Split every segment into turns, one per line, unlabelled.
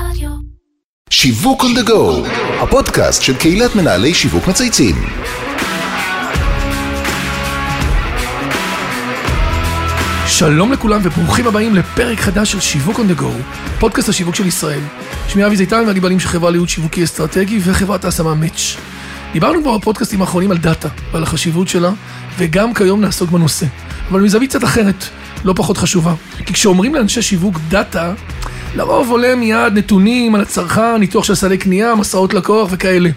רדיו.
שיווק on the go, הפודקאסט של קהילת מנהלי שיווק מצייצים.
שלום לכולם וברוכים הבאים לפרק חדש של שיווק on the go, פודקאסט השיווק של ישראל. שמי אבי זיתן ואני בעלים של חברה לייעוד שיווקי אסטרטגי וחברת ההשמה מאץ'. דיברנו כבר בפודקאסטים האחרונים על דאטה ועל החשיבות שלה, וגם כיום נעסוק בנושא. אבל מזווית קצת אחרת, לא פחות חשובה. כי כשאומרים לאנשי שיווק דאטה, לרוב עולה מיד נתונים על הצרכן, ניתוח של סלי קנייה, מסעות לקוח וכאלה.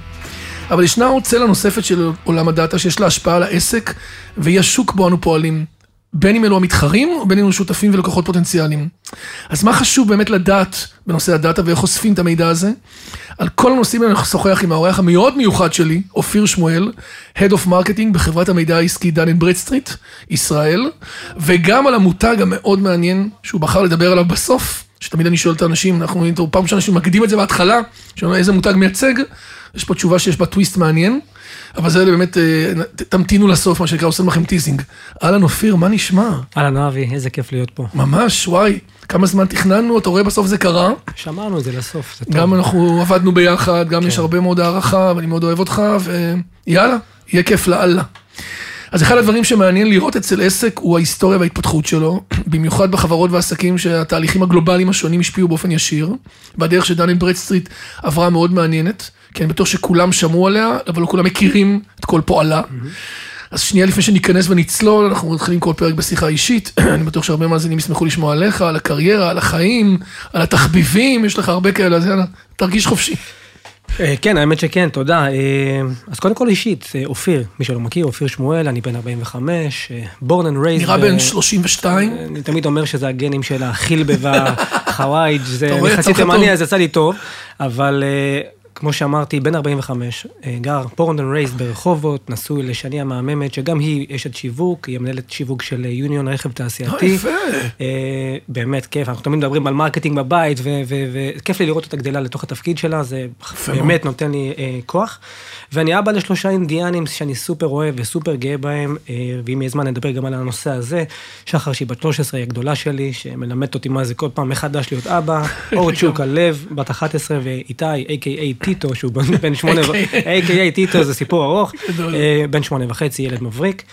אבל ישנה עוד צלע נוספת של עולם הדאטה שיש לה השפעה על העסק, והיא השוק בו אנו פועלים. בין אם אלו המתחרים, או בין אם אלו שותפים ולקוחות פוטנציאליים. אז מה חשוב באמת לדעת בנושא הדאטה ואיך אוספים את המידע הזה? על כל הנושאים האלה אנחנו נשוחח עם האורח המאוד מיוחד שלי, אופיר שמואל, Head of Marketing בחברת המידע העסקי דן אנד ברדסטריט, ישראל, וגם על המותג המאוד מעניין שהוא בחר לדבר עליו בסוף, שתמיד אני שואל את האנשים, אנחנו פעם ראשונה שמקדים את זה בהתחלה, שאומרים איזה מותג מייצג, יש פה תשובה שיש בה טוויסט מעניין. אבל זה באמת, אה, תמתינו לסוף, מה שנקרא, עושים לכם טיזינג. אהלן אופיר, מה נשמע?
אהלן אבי, איזה כיף להיות פה.
ממש, וואי, כמה זמן תכננו, אתה רואה בסוף זה קרה.
שמרנו את זה לסוף, זה טוב.
גם אנחנו עבדנו ביחד, גם
כן.
יש הרבה מאוד הערכה, ואני מאוד אוהב אותך, ויאללה, יהיה כיף לאללה. אז אחד הדברים שמעניין לראות אצל עסק הוא ההיסטוריה וההתפתחות שלו, במיוחד בחברות ועסקים שהתהליכים הגלובליים השונים השפיעו באופן ישיר, והדן אנד ברדסטריט עברה מאוד מעניינת, כי אני בטוח שכולם שמעו עליה, אבל לא כולם מכירים את כל פועלה. אז שנייה לפני שניכנס ונצלול, אנחנו מתחילים כל פרק בשיחה אישית, אני בטוח שהרבה מאזינים ישמחו לשמוע עליך, על הקריירה, על החיים, על התחביבים, יש לך הרבה כאלה, אז יאללה, תרגיש חופשי.
אה, כן, האמת שכן, תודה. אה, אז קודם כל אישית, אה, אופיר, מי שלא מכיר, אופיר שמואל, אני בן 45, אה, born and raised.
נראה בן 32,
אני תמיד אומר שזה הגנים של החילבה והחווייג', זה חצי תימני. אז יצא לי טוב, אבל כמו שאמרתי, בן 45, אה, גר born and raised ברחובות, נשוי לשני המהממת, שגם היא אשת שיווק, היא המנהלת שיווק של אה, יוניון רכב תעשייתי.
יפה.
אה, באמת כיף, אנחנו תמיד מדברים על מרקטינג בבית, וכיף לי לראות אותה גדלה לתוך התפקיד שלה, זה
יפה
באמת נותן לי כוח. ואני אבא לשלושה אינדיאנים שאני סופר אוהב וסופר גאה בהם, ואם יהיה זמן נדבר גם על הנושא הזה. שחר שהיא בת 13, היא הגדולה שלי, שמלמדת אותי מה זה כל פעם מחדש להיות אבא. אור צ'וק הלב, בת 11, ואיתי, a.k.a טיטו, שהוא בן שמונה, a.k.a טיטו זה סיפור ארוך. אה, בן שמונה וחצי, ילד מבריק.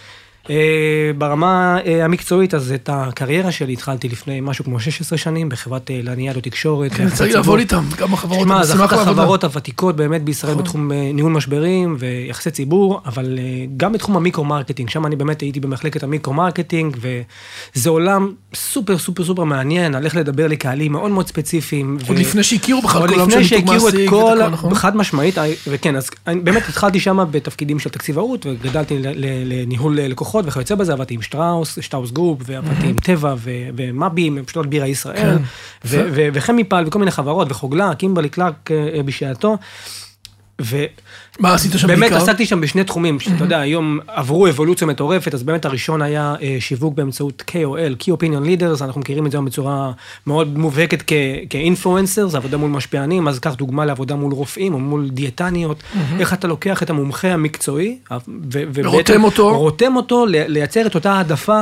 אה, ברמה אה, המקצועית, אז את הקריירה שלי התחלתי לפני משהו כמו 16 שנים בחברת אה, לניאדו תקשורת.
כן, צריך. לעבוד איתם, גם בחברות,
שמע,
אני
זו אחת. החברות הוותיקות באמת בישראל
נכון.
בתחום ניהול משברים ויחסי ציבור, אבל גם בתחום המיקרו-מרקטינג, שם אני באמת הייתי במחלקת המיקרו-מרקטינג, וזה עולם סופר סופר סופר מעניין, איך לדבר לקהלים מאוד מאוד ספציפיים.
עוד
ו-
לפני שהכירו בכלל
עוד
כל העולם
לפני
של
שהכירו את
מעסיק
כל,
ואת נכון?
חד משמעית, וכן, אז באמת התחלתי שם בתפקידים של תקציבאות, וגדלתי לניהול אה, לקוחות וכיוצא בזה, עבדתי עם שטראוס, שטראוס גרופ, ועבדתי עם טבע ו- ומאבי, פשוט בירה ישראל,
כן,
ו-
יפה.
ו- וחמיפל וכל מיני חברות, וחוגלה, קימברלי קלארק אה, בשעתו. ובאמת
מה עשית שם בעיקר?
עסקתי שם בשני תחומים, שאתה יודע, היום עברו אבולוציה מטורפת, אז באמת הראשון היה אה, שיווק באמצעות KOL, Key Opinion Leaders, אנחנו מכירים את זה היום בצורה מאוד מובהקת כ- כאינפלואנסר, זה עבודה מול משפיענים, אז קח דוגמה לעבודה מול רופאים או מול דיאטניות, איך אתה לוקח את המומחה המקצועי, ו- ו-
ורותם אותו.
רותם אותו, לייצר את אותה העדפה.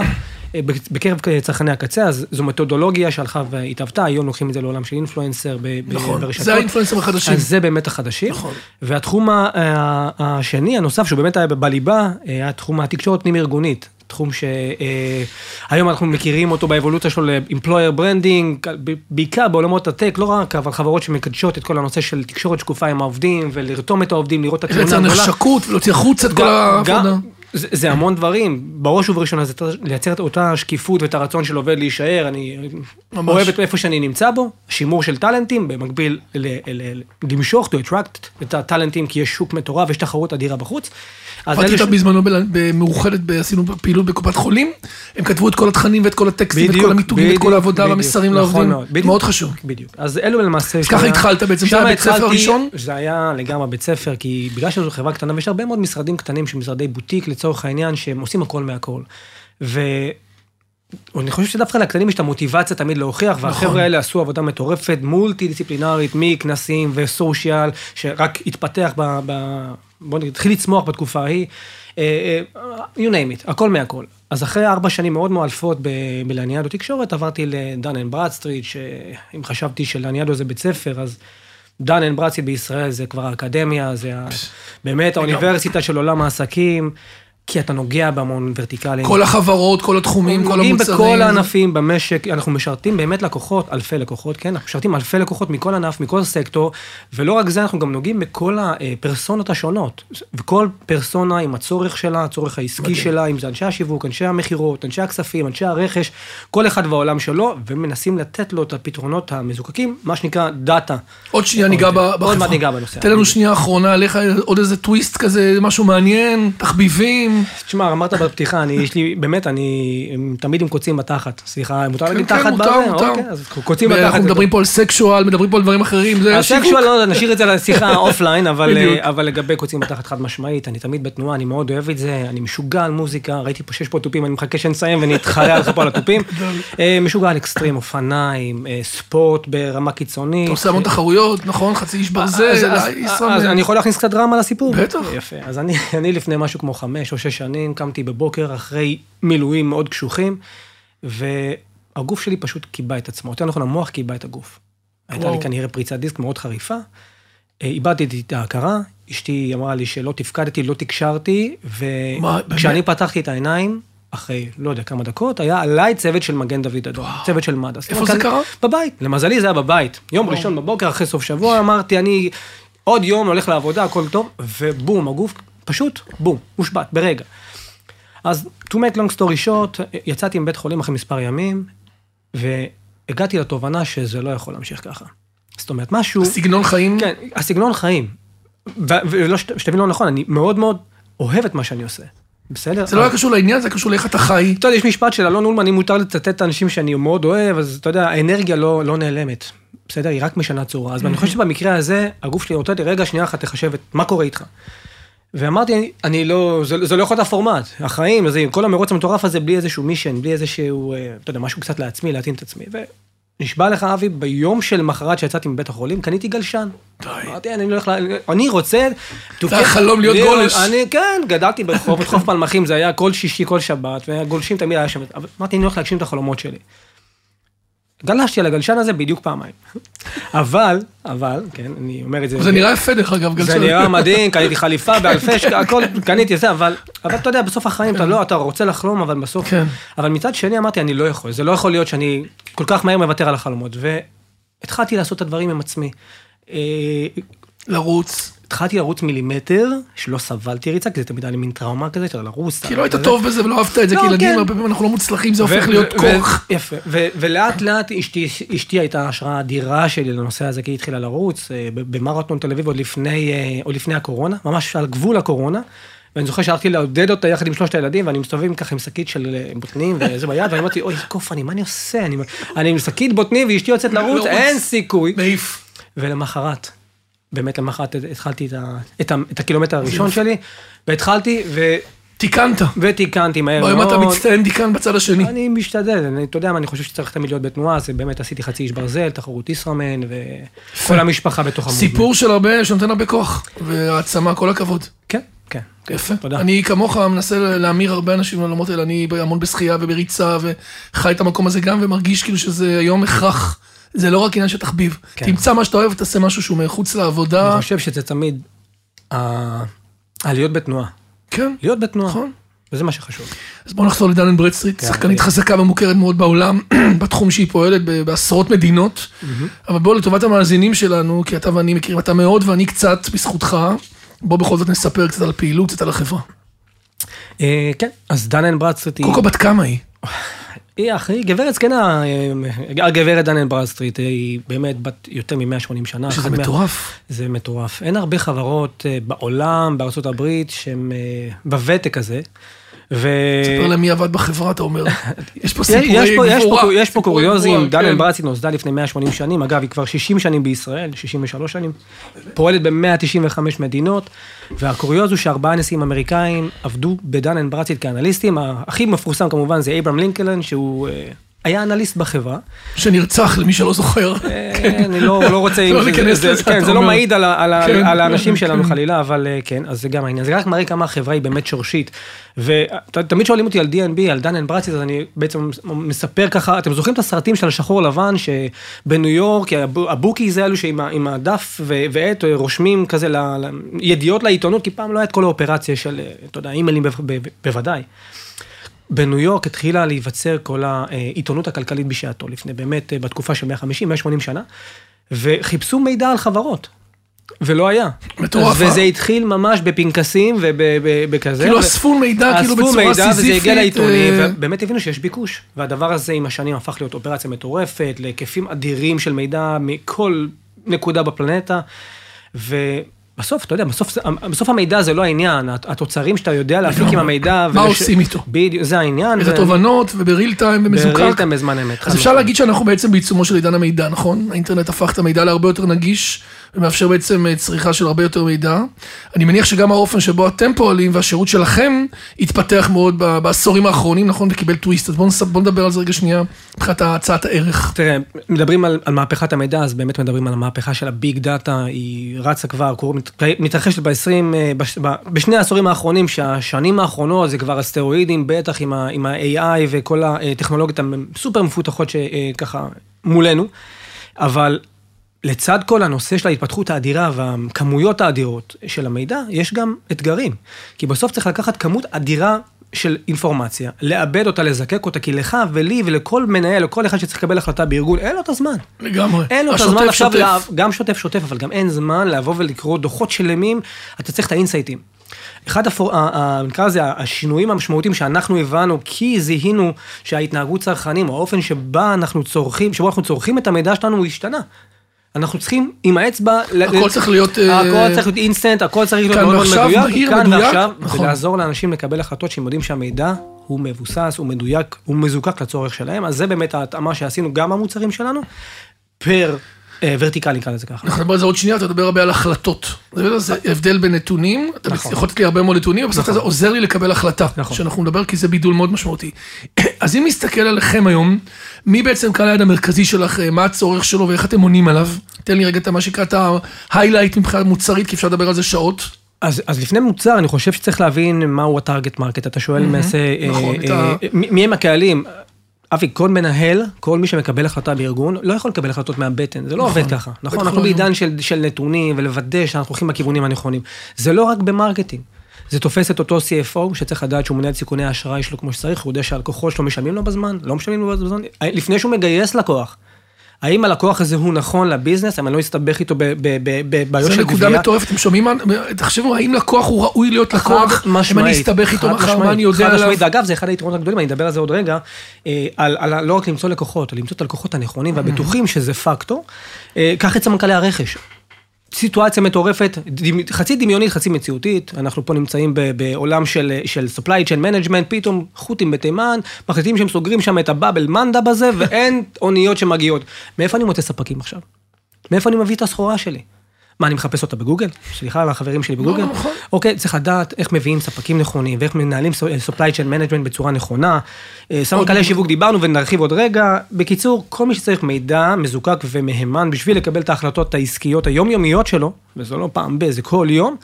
אה, בקרב צרכני הקצה, אז זו מתודולוגיה שהלכה והתהוותה, היום לוקחים את זה לעולם של אינפלואנסר
נכון,
ברשתות.
זה האינפלואנסרים החדשים.
אז זה באמת החדשים.
נכון.
והתחום ה- ה- השני, הנוסף, שהוא באמת היה בליבה, אה, היה תחום התקשורת פנים-ארגונית. תחום שהיום אנחנו מכירים אותו באבולוציה שלו ל-employer branding, בעיקר בעולמות הטק, לא רק, אבל חברות שמקדשות את כל הנושא של תקשורת שקופה עם העובדים, ולרתום את העובדים, לראות את
לייצר
התמונה הגדולה.
נחשקות ולהוציא החוצה את כל.
גם- זה, זה המון דברים, בראש ובראשונה זה לייצר את אותה שקיפות ואת הרצון של עובד להישאר, אני
ממש.
אוהב את איפה שאני נמצא בו, שימור של טאלנטים, במקביל ל, ל, למשוך, to attract את הטאלנטים, כי יש שוק מטורף, יש תחרות אדירה בחוץ. אז
עבדתי איתם
ש-
בזמנו במאוחדת, עשינו פעילות בקופת חולים, הם כתבו את כל התכנים ואת כל הטקסטים, ואת כל המיתוגים, ואת כל העבודה והמסרים
נכון
לעובדים,
מאוד, בדיוק.
מאוד חשוב.
בדיוק. אז אלו למעשה...
אז ככה התחלת בעצם, זה היה בית ספר הראשון?
זה היה לגמרי בית ספר, כי בגלל שזו חברה קטנה, ויש הרבה מאוד משרדים קטנים, שהם משרדי בוטיק לצורך העניין, שהם עושים הכל מהכל. ו... אני חושב שדווקא לקטנים יש את המוטיבציה תמיד להוכיח,
נכון.
והחבר'ה האלה עשו עבודה מטורפת, מולטי דיסציפלינרית, מכנסים וסושיאל, שרק התפתח ב... ב בוא נגיד, התחיל לצמוח בתקופה ההיא, אה, אה, you name it, הכל מהכל. אז אחרי ארבע שנים מאוד מאלפות ב- בלניאדו תקשורת, עברתי לדן אנד ברדסטריט, שאם חשבתי שלניאדו זה בית ספר, אז דן אנד ברדסטריט בישראל זה כבר האקדמיה, זה ה... באמת האוניברסיטה של עולם העסקים, כי אתה נוגע בהמון ורטיקלים.
כל החברות, כל התחומים, כל
נוגעים
המוצרים.
בכל הענפים במשק, אנחנו משרתים באמת לקוחות, אלפי לקוחות, כן? אנחנו משרתים אלפי לקוחות מכל ענף, מכל סקטור, ולא רק זה, אנחנו גם נוגעים בכל הפרסונות השונות. וכל פרסונה עם הצורך שלה, הצורך העסקי
מדהים.
שלה, אם זה אנשי השיווק, אנשי המכירות, אנשי הכספים, אנשי הרכש, כל אחד והעולם שלו, ומנסים לתת לו את הפתרונות המזוקקים, מה שנקרא דאטה.
עוד שנייה ניגע בחברה.
עוד מעט ניגע בנושא.
תן לנו שנייה אחרונה עליך, עוד איזה טוויסט כזה, משהו מעניין, תחביבים.
תשמע, אמרת בפתיחה, אני, יש לי, באמת, אני תמיד עם קוצים בתחת. סליחה, מותר להגיד
כן,
תחת
מותר,
בזה?
מותר.
אוקיי, אז קוצים בתחת.
אנחנו מדברים פה על sexual, מדברים פה על דברים אחרים, זה שיווק.
ה sexual, לא, נשאיר את זה לשיחה אופליין, אבל. אה, אבל לגבי קוצים בתחת חד משמעית, אני תמיד בתנועה, אני מאוד אוהב את זה, אני משוגע על מוזיקה, ראיתי פה שיש פה תופים, אני מחכה שנסיים ונתחרה עליך פה על התופים. אה, משוגע על אקסטרים, אופניים, אה, ספורט ברמה קיצונית.
אתה עושה המון תחרויות, נכון? חצי איש ברזל,
אז-
ישראבלוף.
אז אני יכול להכניס קצת דרמה לסיפור?
בטח.
יפה. אז אני, אני לפני משהו כמו חמש או שש שנים, קמתי בבוקר אחרי מילואים מאוד קשוחים, והגוף שלי פשוט קיבע את עצמו. יותר נכון, המוח קיבע את הגוף. הייתה
וואו.
לי כנראה פריצת דיסק מאוד חריפה. אה, איבדתי את ההכרה, אשתי אמרה לי שלא תפקדתי, לא תקשרתי, וכשאני? פתחתי את העיניים, אחרי, לא יודע, כמה דקות, היה עליי צוות של מגן דוד אדום, צוות של מד"א.
איפה זה קרה?
בבית. למזלי זה היה בבית. יום
וואו.
ראשון בבוקר, אחרי סוף שבוע, אמרתי, אני עוד יום הולך לעבודה, הכל טוב, ובום, הגוף פשוט, בום, מושבת, ברגע. אז to make long story short, יצאתי מבית חולים אחרי מספר ימים, והגעתי לתובנה שזה לא יכול להמשיך ככה. זאת אומרת, משהו...
סגנון חיים,
כן, הסגנון חיים. ולא שת- שתבין לא נכון, אני מאוד מאוד אוהב את מה שאני עושה. בסדר?
זה לא היה קשור לעניין, זה קשור לאיך אתה חי.
אתה יודע, יש משפט של אלון אולמן, אם מותר לצטט את האנשים שאני מאוד אוהב, אז אתה יודע, האנרגיה לא, לא נעלמת. בסדר? היא רק משנה צורה. אז אני חושב שבמקרה הזה, הגוף שלי לי, רגע, שנייה אחת, תחשב מה קורה איתך. ואמרתי, אני, אני לא, זה, זה לא יכול להיות הפורמט. החיים, זה, כל המרוץ המטורף הזה, בלי איזשהו מישן, בלי איזשהו, אה, אתה יודע, משהו קצת לעצמי, להתאים את עצמי. ונשבע לך, אבי, ביום של מחרת שיצאתי מבית החולים, קניתי גלשן.
די.
אמרתי, אני לא הולך, אני רוצה...
זה החלום להיות גולש.
אני, כן, גדלתי ברחוב, ברחוב פלמחים, זה היה כל שישי, כל שבת, והגולשים תמיד היה שם. אמרתי, אני הולך להגשים את החלומות שלי. גלשתי על הגלשן הזה בדיוק פעמיים. אבל, אבל, כן, אני אומר את זה.
זה נראה יפה דרך אגב,
זה
גלשן.
נראה מדהים, קניתי חליפה באלפי שקל, הכל, קניתי זה, אבל, אבל אתה יודע, בסוף החיים אתה לא, אתה רוצה לחלום, אבל בסוף,
כן.
אבל מצד שני אמרתי, אני לא יכול, זה לא יכול להיות שאני כל כך מהר מוותר על החלומות, והתחלתי לעשות את הדברים עם עצמי.
לרוץ.
התחלתי לרוץ מילימטר, שלא סבלתי ריצה, כי זה תמיד היה לי מין טראומה כזה, יודע, לרוץ.
כי לא היית. טוב בזה ולא אהבת את זה,
לא,
כי ילדים
כן.
הרבה פעמים אנחנו לא מוצלחים, זה הופך להיות כוח.
יפה, ולאט לאט אשתי, הייתה השראה אדירה שלי לנושא הזה, כי היא התחילה לרוץ אה, במרתון תל אביב עוד לפני, אה, עוד לפני הקורונה, ממש על גבול הקורונה. ואני זוכר שהלכתי לעודד אותה יחד עם שלושת הילדים, ואני מסתובב ככה עם שקית של אה, בוטנים וזה ביד, ואני אמרתי, אוי, אני, מה אני עושה? אני, עם שקית בוטנים ואשתי יוצאת לרוץ. אין סיכוי.
מעיף.
ולמחרת, באמת למחרת התחלתי את, ה, את, ה, את הקילומטר הראשון שלי, והתחלתי ו,
תיקנת.
ותיקנתי מהר
לא,
מאוד.
אתה מצטיין דיקן בצד השני.
אני משתדל, אני, אתה יודע מה, אני חושב שצריך תמיד להיות בתנועה, אז באמת עשיתי חצי איש ברזל, תחרות ישראמן, וכל המשפחה בתוך המובן.
סיפור של הרבה, שנותן הרבה כוח והעצמה, כל הכבוד.
כן, כן.
יפה.
תודה.
אני כמוך מנסה להמיר הרבה אנשים לעולמות האלה, אני המון בשחייה ובריצה וחי את המקום הזה גם ומרגיש כאילו שזה היום הכרח. זה לא רק עניין של תחביב.
כן.
תמצא מה שאתה אוהב ותעשה משהו שהוא מחוץ לעבודה.
אני חושב שזה תמיד, ה- הלהיות בתנועה.
כן,
להיות בתנועה.
נכון.
וזה מה שחשוב.
אז בוא נחזור לדן אנד ברדסטריט,
כן,
שחקנית
כן.
חזקה ומוכרת מאוד בעולם, בתחום שהיא פועלת בעשרות מדינות. אבל בוא לטובת המאזינים שלנו, כי אתה ואני מכירים אתה מאוד ואני קצת בזכותך, בוא בכל זאת נספר קצת על הפעילות, קצת על החברה.
אה, כן, אז דן אנד ברדסטריט היא...
קודם כל בת כמה היא?
היא אחי, גברת זקנה, אה, הגברת דן אנד ברדסטריט היא באמת בת יותר מ-180 שנה.
שזה
מה-
מטורף.
זה מטורף. אין הרבה חברות אה, בעולם, בארצות הברית, שהן אה, בוותק הזה. ו...
ספר להם מי עבד בחברה, אתה אומר. יש פה סיפורי גבורה.
יש פה קוריוזים, דן
כן.
אמברצי נוסדה לפני 180 שנים, אגב, היא כבר 60 שנים בישראל, 63 שנים, פועלת ב-195 מדינות, והקוריוז הוא שארבעה נשיאים אמריקאים עבדו בדן אמברצית כאנליסטים, הכי מפורסם כמובן זה אברהם לינקלן, שהוא אה, היה אנליסט בחברה.
שנרצח, למי שלא זוכר.
אה, אני לא, לא רוצה,
לא
זה-
ניכנס
זה-
לזה,
כן, זה לא. מעיד על,
כן,
על האנשים
כן,
שלנו
כן.
חלילה, אבל אה, כן, אז זה גם העניין. זה רק מראה כמה החברה היא באמת שורשית. ותמיד שואלים אותי על D&B, על דן אנד ברדסטריט, אז אני בעצם מספר ככה, אתם זוכרים את הסרטים של השחור לבן, שבניו יורק, הבו- הבוקיז האלו שעם הדף ועט רושמים כזה ידיעות לעיתונות, כי פעם לא היה את כל האופרציה של, אה, אתה יודע, אימיילים בוודאי. בניו יורק התחילה להיווצר כל העיתונות הכלכלית בשעתו, לפני באמת, אה, בתקופה של 150-180 שנה, וחיפשו מידע על חברות. ולא היה.
מטורף,
וזה
אה?
התחיל ממש בפנקסים ובכזה.
כאילו אספו מידע, כאילו
אספו
בצורה
מידע וזה הגיע
סיזיפית,
לעיתונים,
אה,
ובאמת הבינו שיש ביקוש. והדבר הזה עם השנים הפך להיות אופרציה מטורפת, להיקפים אדירים של מידע מכל נקודה בפלנטה. ובסוף, אתה יודע, בסוף, בסוף המידע זה לא העניין, התוצרים שאתה יודע להפיק עם המידע.
מה
ולש-
עושים איתו?
בדיוק, זה העניין.
את
ו-
התובנות ובריל טיים ומזוקק.
בריל טיים בזמן אמת.
אז אפשר. להגיד שאנחנו בעצם בעיצומו של עידן המידע, נכון? האינטרנט הפך את המידע להרבה יותר נגיש, ומאפשר בעצם אה, צריכה של הרבה יותר מידע. אני מניח שגם האופן שבו אתם פועלים והשירות שלכם התפתח מאוד בעשורים האחרונים, נכון? וקיבל טוויסט. אז בואו נדבר על זה רגע שנייה, מבחינת הצעת הערך.
תראה, מדברים על, על מהפכת המידע, אז באמת מדברים על המהפכה של הביג דאטה, היא רצה כבר, קור- מת- מתרחשת ב-20, בש, ב, בשני העשורים האחרונים, שהשנים האחרונות זה כבר הסטרואידים, בטח עם, ה, עם ה-AI וכל הטכנולוגיות הסופר מפותחות שככה מולנו, אבל לצד כל הנושא של ההתפתחות האדירה והכמויות האדירות של המידע, יש גם אתגרים. כי בסוף צריך לקחת כמות אדירה של אינפורמציה, לעבד אותה, לזקק אותה, כי לך ולי ולכל מנהל, או כל אחד שצריך לקבל החלטה בארגון, אין לו את הזמן.
לגמרי.
אין לו את הזמן עכשיו,
שוטף.
לה, גם שוטף שוטף, אבל גם אין זמן לבוא ולקרוא דוחות שלמים, אתה צריך את האינסייטים. אחד, הפור, נקרא לזה, השינויים המשמעותיים שאנחנו הבנו, כי זיהינו שההתנהגות צרכנים, או האופן שבה אנחנו צורכים, שבו אנחנו צורכים את המידע שלנו, הוא השתנה. אנחנו צריכים עם האצבע... ל-
הכל צריך להיות, אה,
הכל צריך להיות אינסטנט, הכל צריך להיות מאוד מדויק,
מהיר,
כאן
מדויק,
ועכשיו,
נכון.
ולעזור לאנשים לקבל החלטות שהם יודעים שהמידע הוא מבוסס, הוא מדויק, הוא מזוקק לצורך שלהם, אז זה באמת ההתאמה שעשינו גם במוצרים שלנו, per אה, vertical נקרא לזה ככה.
אנחנו נדבר על זה עוד שנייה, אתה מדבר הרבה על החלטות. זה זה הבדל בין נתונים, אתה
נכון.
יכול לתת לי הרבה מאוד נתונים, ובסוף זה עוזר לי לקבל החלטה.
נכון.
שאנחנו נדבר, כי זה בידול מאוד משמעותי. אז אם נסתכל עליכם היום, מי בעצם קהל היעד המרכזי שלכם, מה הצורך שלו ואיך אתם עונים עליו? תן לי רגע את מה שנקרא את ה highlight מבחינה מוצרית, כי אפשר לדבר על זה שעות.
אז, אז לפני מוצר, אני חושב שצריך להבין מהו ה target market. אתה שואל למעשה, אה,
נכון,
אה, אה, מי מי הם הקהלים? אבי, כל מנהל, כל מי שמקבל החלטה בארגון, לא יכול לקבל החלטות מהבטן, זה לא
נכון,
עובד ככה. נכון,
לא
אנחנו
היום.
בעידן של, של נתונים ולוודא שאנחנו הולכים בכיוונים הנכונים. זה לא רק ב marketing. זה תופס את אותו CFO שצריך לדעת שהוא מנהל את סיכוני האשראי שלו כמו שצריך, הוא יודע שהלקוחות שלו משלמים לו בזמן, לא משלמים לו בזמן, לפני שהוא מגייס לקוח. האם הלקוח הזה הוא נכון לביזנס, האם אני לא אסתבך איתו ב- ב- ב- בבעיות
זו
של
נקודה
גבייה?
מטורפת, אתם שומעים? תחשבו, האם לקוח הוא ראוי להיות לקוח? אם. אני אסתבך איתו מחר, מה אני יודע עליו?
ואגב, זה אחד היתרונות הגדולים, אני אדבר על זה עוד רגע, אה, על, לא רק למצוא לקוחות, למצוא את הלקוחות הנכונים והבטוחים, שזה פקטור. אה, קח את סמנכ"לי הרכש. סיטואציה מטורפת, חצי דמיונית, חצי מציאותית, אנחנו פה נמצאים בעולם של, של supply chain management, פתאום חות'ים בתימן, מחליטים שהם סוגרים שם את הבאבל מנדב הזה, ואין אוניות שמגיעות. מאיפה אני מוצא ספקים עכשיו? מאיפה אני מביא את הסחורה שלי? מה, אני מחפש אותה בגוגל? סליחה על החברים שלי בגוגל?
לא, נכון.
אוקיי, צריך לדעת איך מביאים ספקים נכונים, ואיך מנהלים ס- supply chain management בצורה נכונה. אה, סמנכ"לי שיווק דיברנו ונרחיב עוד רגע. בקיצור, כל מי שצריך מידע מזוקק ומהימן בשביל לקבל את ההחלטות העסקיות היומיומיות שלו, וזה לא פעם ב, זה כל יום,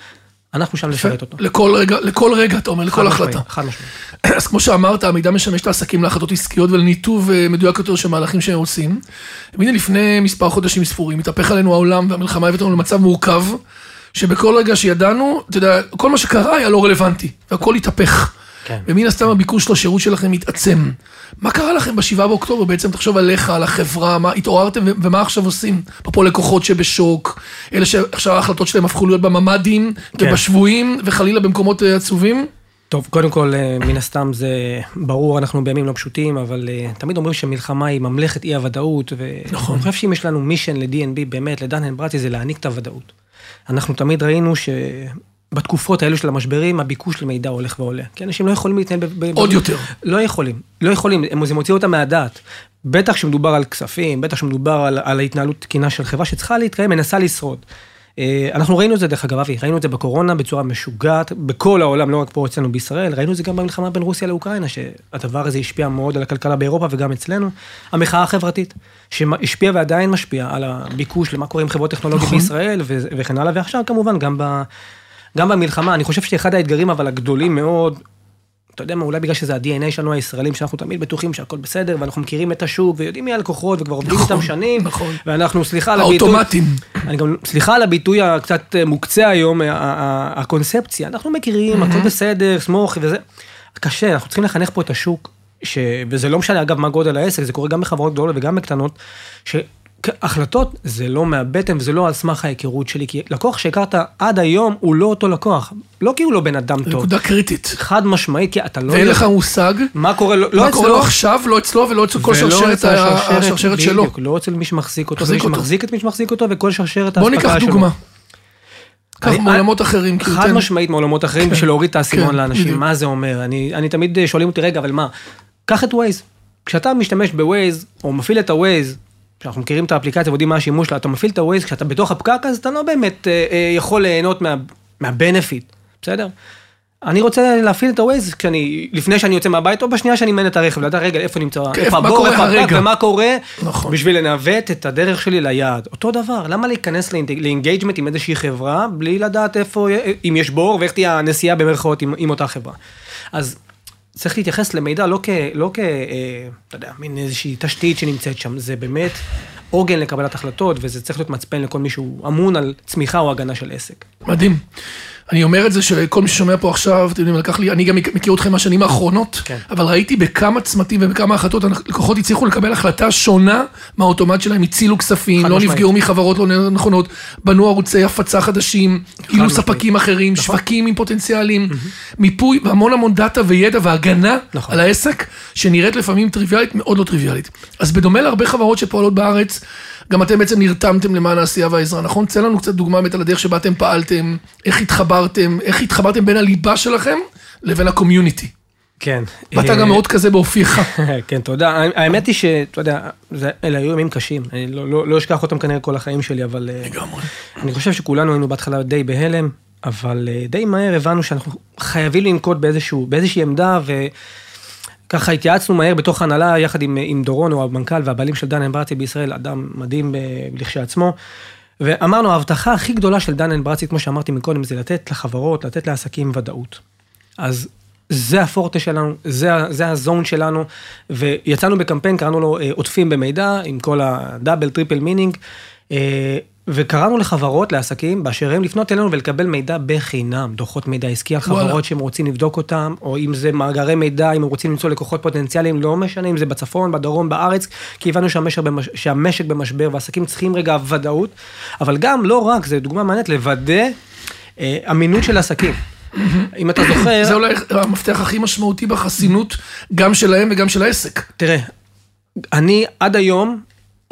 אנחנו שם לשרת אותו.
לכל רגע, לכל רגע, אתה אומר, לכל החלטה.
חד משמעית.
אז כמו שאמרת, המידע משמש את העסקים להחלטות עסקיות ולניתוב אה, מדויק יותר של מהלכים שהם עושים. והנה לפני מספר חודשים ספורים, התהפך עלינו העולם והמלחמה הבאת אותנו למצב מורכב, שבכל רגע שידענו, אתה יודע, כל מה שקרה היה לא רלוונטי, והכל התהפך.
כן.
ומן הסתם הביקוש לשירות שלכם מתעצם. מה קרה לכם בשבעה באוקטובר? בעצם תחשוב עליך, על החברה, מה התעוררתם ומה עכשיו עושים? אפרופו לקוחות שבשוק, אלה שעכשיו ההחלטות שלהם הפכו להיות בממ"דים
כן.
ובשבויים, וחלילה במקומות אה, עצובים.
טוב, קודם כל, אה, מן הסתם זה ברור, אנחנו בימים לא פשוטים, אבל אה, תמיד אומרים שמלחמה היא ממלכת אי הוודאות,
נכון.
ואני חושב שאם יש לנו מישן ל-D&B, באמת, לדן הנברטי, זה להעניק את הוודאות. אנחנו תמיד ראינו בתקופות האלו של המשברים, הביקוש למידע הולך ועולה. כי אנשים לא יכולים להתנהל... ב- ב-
עוד יותר.
לא יכולים, לא יכולים, הם- זה מוציא אותם מהדעת. בטח שמדובר על כספים, בטח שמדובר על, על ההתנהלות תקינה של חברה שצריכה להתקיים, מנסה לשרוד. אה, אנחנו ראינו את זה דרך אגב, אבי, ראינו את זה בקורונה בצורה משוגעת, בכל העולם, לא רק פה אצלנו בישראל, ראינו את זה גם במלחמה בין רוסיה לאוקראינה, שהדבר הזה השפיע מאוד על הכלכלה באירופה וגם אצלנו. המחאה החברתית, שהשפיעה ועדיין משפיעה על הביקוש למה קורה עם חברות טכנולוגיות
נכון.
בישראל וכן הלאה, ועכשיו כמובן גם, ב, גם במלחמה, אני חושב שאחד האתגרים אבל הגדולים מאוד, אתה יודע מה, אולי בגלל שזה ה-DNA שלנו הישראלים, שאנחנו תמיד בטוחים שהכל בסדר, ואנחנו מכירים את השוק, ויודעים מי הלקוחות, וכבר עובדים
נכון,
איתם שנים,
נכון.
ואנחנו, סליחה על הביטוי,
האוטומטים.
אני גם, סליחה על הביטוי הקצת מוקצה היום, הקונספציה, אנחנו מכירים, הכל בסדר, סמוך וזה. קשה, אנחנו צריכים לחנך פה את השוק, ש... וזה לא משנה אגב מה גודל העסק, זה קורה גם בחברות גדולות וגם בקטנות, שהחלטות זה לא מהבטן וזה לא על סמך ההיכרות שלי, כי לקוח שהכרת עד היום הוא לא אותו לקוח, לא כי הוא לא בן אדם טוב,
נקודה קריטית.
חד משמעית, כי אתה לא
ואין לך מושג
מה קורה, לא, לא
מה קורה
אצלו,
לו עכשיו, לא אצלו ולא אצל כל שרשרת
השרשרת,
השרשרת שלו.
בדיוק, לא אצל מי שמחזיק אותו, מי
אותו.
שמחזיק את מי שמחזיק אותו וכל שרשרת
בוא
האספקה
ניקח
שלו.
דוגמה. קח מעולמות אחרים, כאילו,
חד
תן-
משמעית מעולמות אחרים בשביל להוריד את האסימון
כן,
לאנשים. מה זה אומר? אני, אני תמיד שואלים אותי, רגע, אבל מה? קח את ווייז. כשאתה משתמש בווייז, או מפעיל את הווייז, שאנחנו מכירים את האפליקציה ויודעים מה השימוש שלה, אתה מפעיל את הווייז, כשאתה בתוך הפקק, אז אתה לא באמת אה, אה, יכול ליהנות מה, מה benefit, בסדר? אני רוצה להפעיל את הווייז כשאני, לפני שאני יוצא מהבית, או בשנייה שאני מנהל את הרכב, לדעת רגע איפה נמצא,
כן,
איפה הבור, איפה הפקק,
הרגע.
ומה קורה,
נכון.
בשביל לנווט את הדרך שלי ליעד. אותו דבר, למה להיכנס ל engagement עם איזושהי חברה, בלי לדעת איפה, אם יש בור, ואיך תהיה הנסיעה במרכאות עם, עם אותה חברה. אז צריך להתייחס למידע לא כ... לא כ... אה, אתה יודע, מין איזושהי תשתית שנמצאת שם, זה באמת עוגן לקבלת החלטות, וזה צריך להיות מצפן לכל מי שהוא אמון על צמיחה או הגנה של עסק.
מדהים. אני אומר את זה שכל מי ששומע פה עכשיו, אתם יודעים, לקח לי, אני גם מכיר אתכם מהשנים האחרונות,
כן.
אבל ראיתי בכמה צמתים ובכמה החלטות, לקוחות הצליחו לקבל החלטה שונה מהאוטומט שלהם, הצילו כספים, לא
משמעית.
נפגעו מחברות לא נכונות, בנו ערוצי הפצה חדשים, גילו. ספקים אחרים, שווקים עם פוטנציאלים, מיפוי והמון המון דאטה וידע והגנה
נכון.
על העסק, שנראית לפעמים טריוויאלית, מאוד לא טריוויאלית. אז בדומה להרבה חברות שפועלות בארץ, גם אתם בעצם נרתמתם למען העשייה והעזרה, נכון? תן לנו קצת דוגמה באמת על הדרך שבה אתם פעלתם, איך התחברתם, איך התחברתם בין הליבה שלכם לבין הקומיוניטי.
כן.
ואתה גם מאוד כזה באופיך.
כן, תודה. האמת היא שאתה יודע, אלה היו ימים קשים. אני לא- לא לא אשכח אותם כנראה כל החיים שלי, אבל... אה,
לגמרי.
אני חושב שכולנו היינו בהתחלה די בהלם, אבל אה, די מהר הבנו שאנחנו חייבים לנקוט באיזשהו, באיזושהי עמדה, וככה התייעצנו מהר בתוך ההנהלה, יחד עם, עם דורון, הוא המנכ"ל והבעלים של דן אמברצי בישראל, אדם מדהים אה, לכשעצמו. ואמרנו, ההבטחה הכי גדולה של דן אמברצי, כמו שאמרתי מקודם, זה לתת לחברות, לתת לעסקים ודאות. אז זה הפורטה שלנו, זה, זה ה zone שלנו, ויצאנו בקמפיין, קראנו לו אה, עוטפים במידע, עם כל ה double triple meaning, וקראנו לחברות, לעסקים, באשר הם לפנות אלינו ולקבל מידע בחינם, דוחות מידע עסקי על
וואלה.
חברות שהם רוצים לבדוק אותם, או אם זה מאגרי מידע, אם הם רוצים למצוא לקוחות פוטנציאליים, לא משנה אם זה בצפון, בדרום, בארץ, כי הבנו שהמשק, במש... שהמשק במשבר והעסקים צריכים רגע ודאות, אבל גם, לא רק, זו דוגמה מעניינת, לוודא אה, אמינות של עסקים. אם אתה זוכר...
זה אולי המפתח הכי משמעותי בחסינות, גם שלהם וגם של העסק.
תראה, אני עד היום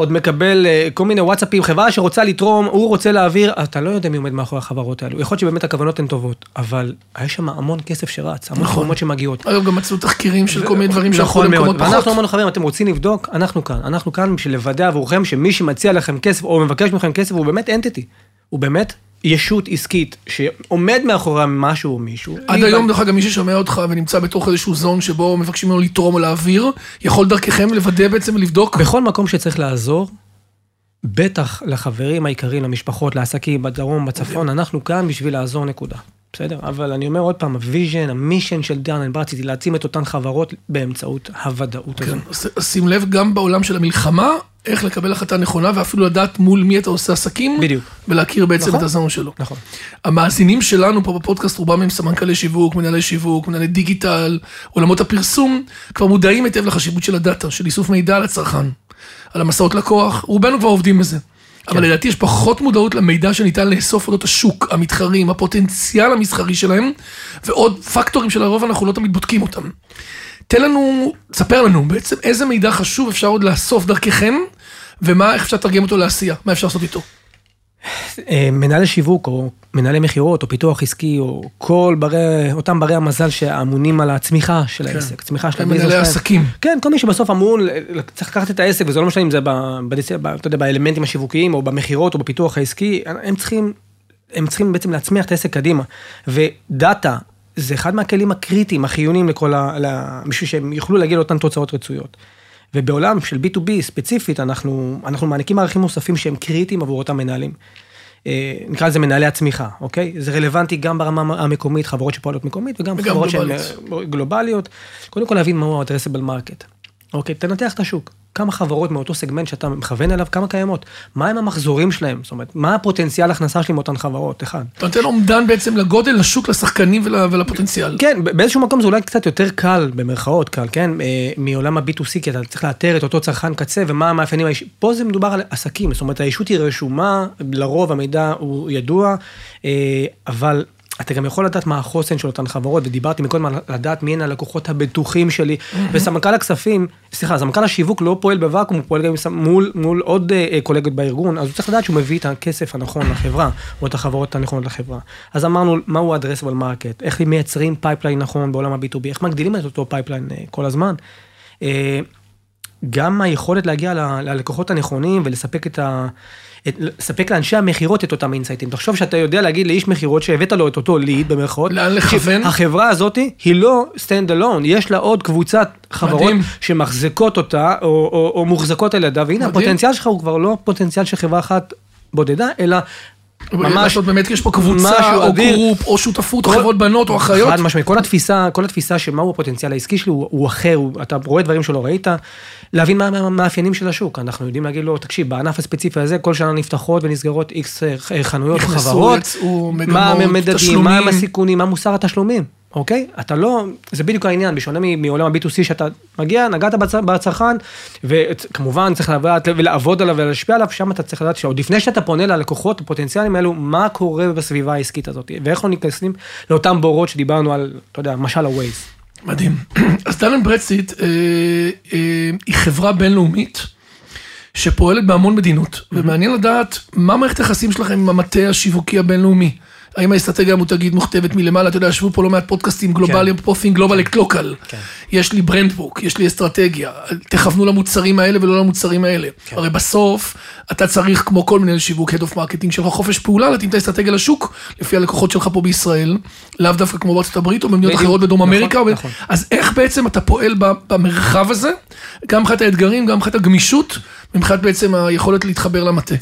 עוד מקבל אה, כל מיני וואטסאפים, חברה שרוצה לתרום, הוא רוצה להעביר, אתה לא יודע מי עומד מאחורי החברות האלו. יכול להיות שבאמת הכוונות הן טובות, אבל יש שם המון כסף שרץ, המון
נכון.
תרומות שמגיעות.
אגב, גם מצאו תחקירים של כל מיני דברים שהלכו
נכון
למקומות
מאוד,
פחות.
ואנחנו אמרנו חברים, אתם רוצים לבדוק, אנחנו כאן, אנחנו כאן בשביל לוודא עבורכם שמי שמציע לכם כסף או מבקש מכם כסף הוא באמת אנטיטי, הוא באמת ישות עסקית שעומד מאחורי משהו או מישהו.
עד היום, דרך אגב, מי ששומע אותך ונמצא בתוך איזשהו זון שבו מבקשים ממנו לתרום או להעביר, יכול דרככם לוודא בעצם ולבדוק.
בכל מקום שצריך לעזור, בטח לחברים העיקריים, למשפחות, לעסקים, בדרום, בצפון, אנחנו כאן בשביל לעזור נקודה. בסדר? אבל אני אומר עוד פעם, ה vision, ה mission של דן אנברצי, זה להעצים את אותן חברות באמצעות הוודאות.
כן, שים לב, גם בעולם של המלחמה, איך לקבל החלטה נכונה, ואפילו לדעת מול מי אתה עושה עסקים.
בדיוק.
ולהכיר בעצם
נכון.
את ה zone שלו.
נכון.
המאזינים שלנו פה בפודקאסט, רובם הם סמנכ"לי שיווק, מנהלי שיווק, מנהלי דיגיטל, עולמות הפרסום, כבר מודעים היטב לחשיבות של ה data, של איסוף מידע על הצרכן, על המסעות לקוח, רובנו כבר עובדים בזה. אבל לדעתי יש פחות מודעות למידע שניתן לאסוף אודות השוק, המתחרים, הפוטנציאל המסחרי שלהם, ועוד פקטורים שלרוב אנחנו לא תמיד בודקים אותם. תן לנו, תספר לנו בעצם איזה מידע חשוב אפשר עוד לאסוף דרככם, ומה, איך אפשר לתרגם אותו לעשייה, מה אפשר לעשות איתו.
אה, מנהלי שיווק או מנהלי מכירות או פיתוח עסקי או כל ברי, אותם ברי המזל שאמונים על הצמיחה של
כן.
העסק, צמיחה של הביזנס
מנהלי. עסקים.
כן, כל מי שבסוף אמור, צריך לקחת את העסק, וזה לא משנה אם זה ב, ב, אתה יודע, באלמנטים השיווקיים או במכירות או בפיתוח העסקי, הם צריכים, הם צריכים בעצם להצמיח את העסק קדימה. ודאטה זה אחד מהכלים הקריטיים, החיוניים לכל ה... בשביל שהם יוכלו להגיע לאותן תוצאות רצויות. ובעולם של B2B ספציפית, אנחנו, אנחנו מעניקים ערכים נוספים שהם קריטיים עבור אותם מנהלים. אה, נקרא לזה מנהלי הצמיחה, אוקיי? זה רלוונטי גם ברמה המקומית, חברות שפועלות מקומית, וגם
וגם
חברות שהן
גלובלית.
אה, גלובליות. קודם כל להבין מהו ה-addressable market. אוקיי, תנתח את השוק. כמה חברות מאותו סגמנט שאתה מכוון אליו, כמה קיימות? מה הם המחזורים שלהם? זאת אומרת, מה הפוטנציאל הכנסה שלי מאותן חברות? אחד.
אתה נותן אומדן בעצם לגודל, לשוק, לשחקנים ול- ולפוטנציאל.
כן, באיזשהו מקום זה אולי קצת יותר קל, במרכאות קל, כן? אה, מעולם ה-B2C, כי אתה צריך לאתר את אותו צרכן קצה ומה המאפיינים האיש... פה זה מדובר על עסקים, זאת אומרת, הישות היא רשומה, לרוב המידע הוא ידוע, אה, אבל אתה גם יכול לדעת מה החוסן של אותן חברות, ודיברתי מקודם על לדעת מי הן הלקוחות הבטוחים שלי, וסמנכ"ל הכספים, סליחה, סמנכ"ל השיווק לא פועל בוואקום, הוא פועל גם מול, מול עוד אה, קולגות בארגון, אז הוא צריך לדעת שהוא מביא את הכסף הנכון לחברה, או את החברות הנכונות לחברה. אז אמרנו, מהו ה addressable market, איך מייצרים pipeline נכון בעולם ה B2B, איך מגדילים את אותו pipeline אה, כל הזמן. אה, גם היכולת להגיע ל- ללקוחות הנכונים ולספק את ה... את, לספק לאנשי המכירות את אותם אינסייטים. תחשוב שאתה יודע להגיד לאיש מכירות שהבאת לו את אותו lead במרכאות.
לאן לכוון?
החברה הזאת היא לא stand alone, יש לה עוד קבוצת חברות
מדהים.
שמחזקות אותה או, או, או מוחזקות על ידה, והנה
מדהים.
הפוטנציאל שלך הוא כבר לא פוטנציאל של חברה אחת בודדה, אלא ממש
לעשות באמת, יש פה קבוצה, או
אדיר.
group, או שותפות, או חברות בנות, או אחיות.
חד משמעית, כל התפיסה, כל התפיסה של מהו הפוטנציאל העסקי שלי הוא, הוא אחר, הוא, אתה רואה דברים שלא ראית, להבין מה המאפיינים של השוק, אנחנו יודעים להגיד לו, תקשיב, בענף הספציפי הזה כל שנה נפתחות ונסגרות איקס אה, חנויות או
נכנסו,
חברות, מה המדדים. מה הסיכונים, מה מוסר התשלומים, אוקיי? אתה לא, זה בדיוק העניין, בשונה מעולם ה-B2C שאתה מגיע, נגעת בצ- בצרכן, וכמובן צריך לדעת ולעבוד עליו ולהשפיע עליו, שם אתה צריך לדעת שעוד לפני שאתה פונה ללקוחות הפוטנציאליים האלו, מה קורה בסביבה העסקית הזאת, ואיך אנחנו נכנסים לאותם בורות שדיברנו על, אתה יודע, משל ה-Waze.
מדהים. אז דן אנד ברדסטריט אה, אה, היא חברה בינלאומית שפועלת בהמון מדינות, ומעניין לדעת מה מערכת היחסים שלכם עם המטה השיווקי הבינלאומי. האם האסטרטגיה המותגית מוכתבת מלמעלה? אתה יודע, ישבו פה לא מעט פודקאסטים גלובליים, פה פינג global local.
כן.
יש לי brand book, יש לי אסטרטגיה. תכוונו למוצרים האלה ולא למוצרים האלה.
כן.
הרי בסוף, אתה צריך, כמו כל מנהל שיווק, Head of Marketing שלך, חופש פעולה, להתאים את האסטרטגיה לשוק, לפי הלקוחות שלך פה בישראל, לאו דווקא כמו בארצות הברית או במדינות. אחרות בדרום
נכון,
אמריקה.
נכון.
אז איך בעצם אתה פועל במרחב הזה, גם מבחינת האתגרים, גם מבחינת הגמישות, ומבחינת בעצם היכולת להתחבר למטה.